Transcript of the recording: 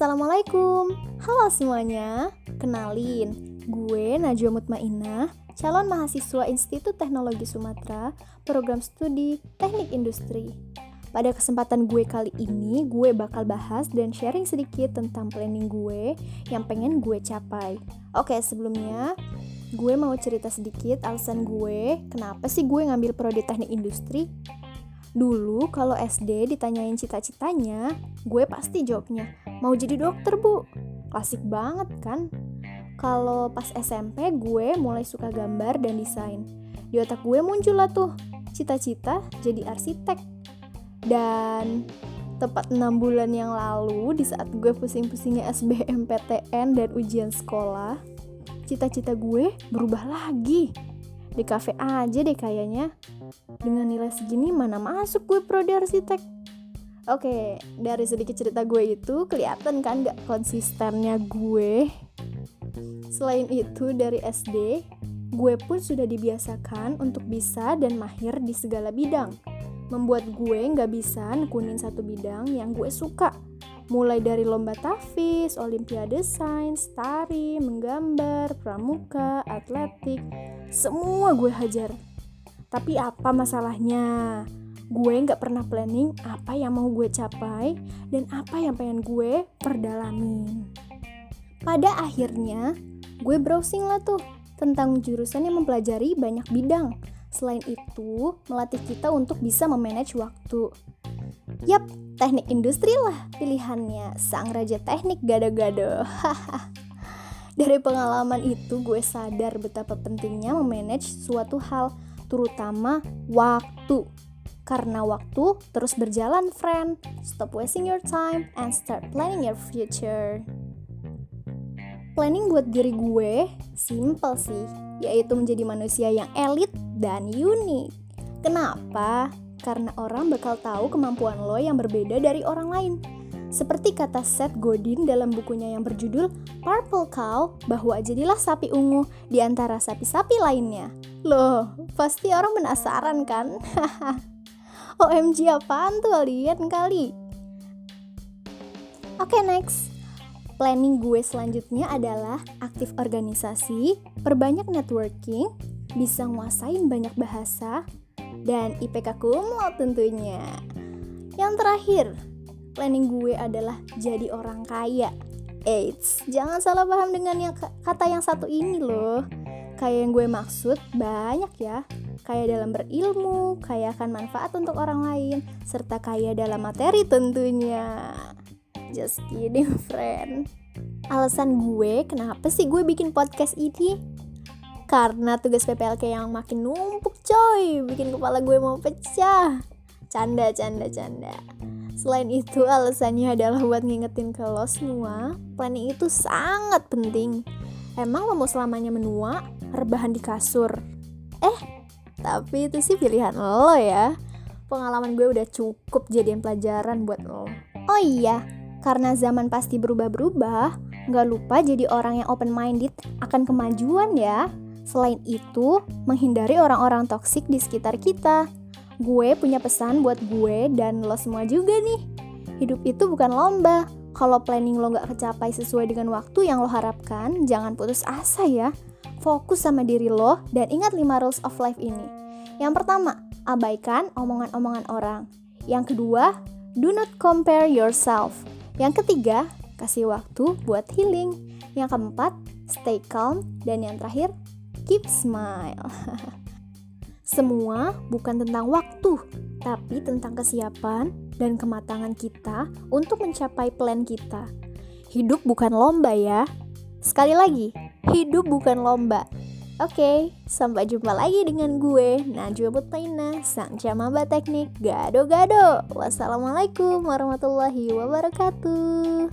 Assalamualaikum. Halo semuanya. Kenalin Gue Najwa Mutmainah Calon mahasiswa Institut Teknologi Sumatera Program Studi Teknik Industri. Pada kesempatan gue kali ini Gue bakal bahas dan sharing sedikit tentang planning gue Yang pengen gue capai. Oke sebelumnya Gue mau cerita sedikit alasan gue Kenapa sih gue ngambil prodi teknik industri Dulu kalau SD ditanyain cita-citanya, gue pasti jawabnya, mau jadi dokter bu. Klasik banget kan? Kalau pas SMP gue mulai suka gambar dan desain. Di otak gue muncul lah tuh, cita-cita jadi arsitek. Dan tepat 6 bulan yang lalu di saat gue pusing-pusingnya SBMPTN dan ujian sekolah, cita-cita gue berubah lagi di kafe aja deh kayaknya dengan nilai segini mana masuk gue prodi arsitek Oke, dari sedikit cerita gue itu kelihatan kan gak konsistennya gue. Selain itu dari SD, gue pun sudah dibiasakan untuk bisa dan mahir di segala bidang. Membuat gue gak bisa nekunin satu bidang yang gue suka mulai dari lomba tafis, olimpiade sains, tari, menggambar, pramuka, atletik, semua gue hajar. Tapi apa masalahnya? Gue nggak pernah planning apa yang mau gue capai dan apa yang pengen gue perdalamin. Pada akhirnya, gue browsing lah tuh tentang jurusan yang mempelajari banyak bidang. Selain itu, melatih kita untuk bisa memanage waktu. Yap, teknik industri lah pilihannya. Sang raja teknik gado-gado. Dari pengalaman itu gue sadar betapa pentingnya memanage suatu hal, terutama waktu. Karena waktu terus berjalan, friend. Stop wasting your time and start planning your future. Planning buat diri gue simple sih, yaitu menjadi manusia yang elit dan unik. Kenapa? Karena orang bakal tahu kemampuan lo yang berbeda dari orang lain. Seperti kata Seth Godin dalam bukunya yang berjudul Purple Cow, bahwa jadilah sapi ungu di antara sapi-sapi lainnya. Loh, pasti orang penasaran kan? OMG apaan tuh kalian kali? Oke okay, next. Planning gue selanjutnya adalah aktif organisasi, perbanyak networking, bisa nguasain banyak bahasa, dan IPK kumlot tentunya. Yang terakhir, planning gue adalah jadi orang kaya. Eits, jangan salah paham dengan yang kata yang satu ini loh. Kayak yang gue maksud banyak ya. Kaya dalam berilmu, kaya akan manfaat untuk orang lain, serta kaya dalam materi tentunya. Just kidding, friend. Alasan gue kenapa sih gue bikin podcast ini? Karena tugas PPLK yang makin numpuk coy. Bikin kepala gue mau pecah. Canda, canda, canda. Selain itu alasannya adalah buat ngingetin ke lo semua Planning itu sangat penting. Emang lo mau selamanya menua, rebahan di kasur? Eh, tapi itu sih pilihan lo ya. Pengalaman gue udah cukup jadian pelajaran buat lo. Oh iya, karena zaman pasti berubah-berubah Gak lupa jadi orang yang open-minded akan kemajuan ya Selain itu, menghindari orang-orang toksik di sekitar kita. Gue punya pesan buat gue dan lo semua juga nih. Hidup itu bukan lomba. Kalau planning lo gak kecapai sesuai dengan waktu yang lo harapkan, jangan putus asa ya. Fokus sama diri lo dan ingat 5 rules of life ini. Yang pertama, abaikan omongan-omongan orang. Yang kedua, do not compare yourself. Yang ketiga, kasih waktu buat healing. Yang keempat, stay calm. Dan yang terakhir, keep smile. Semua bukan tentang waktu, tapi tentang kesiapan dan kematangan kita untuk mencapai plan kita. Hidup bukan lomba ya. Sekali lagi, hidup bukan lomba. Oke, sampai jumpa lagi dengan gue, Najwa Mutmainah, sang camaba teknik Gado-Gado. Wassalamualaikum warahmatullahi wabarakatuh.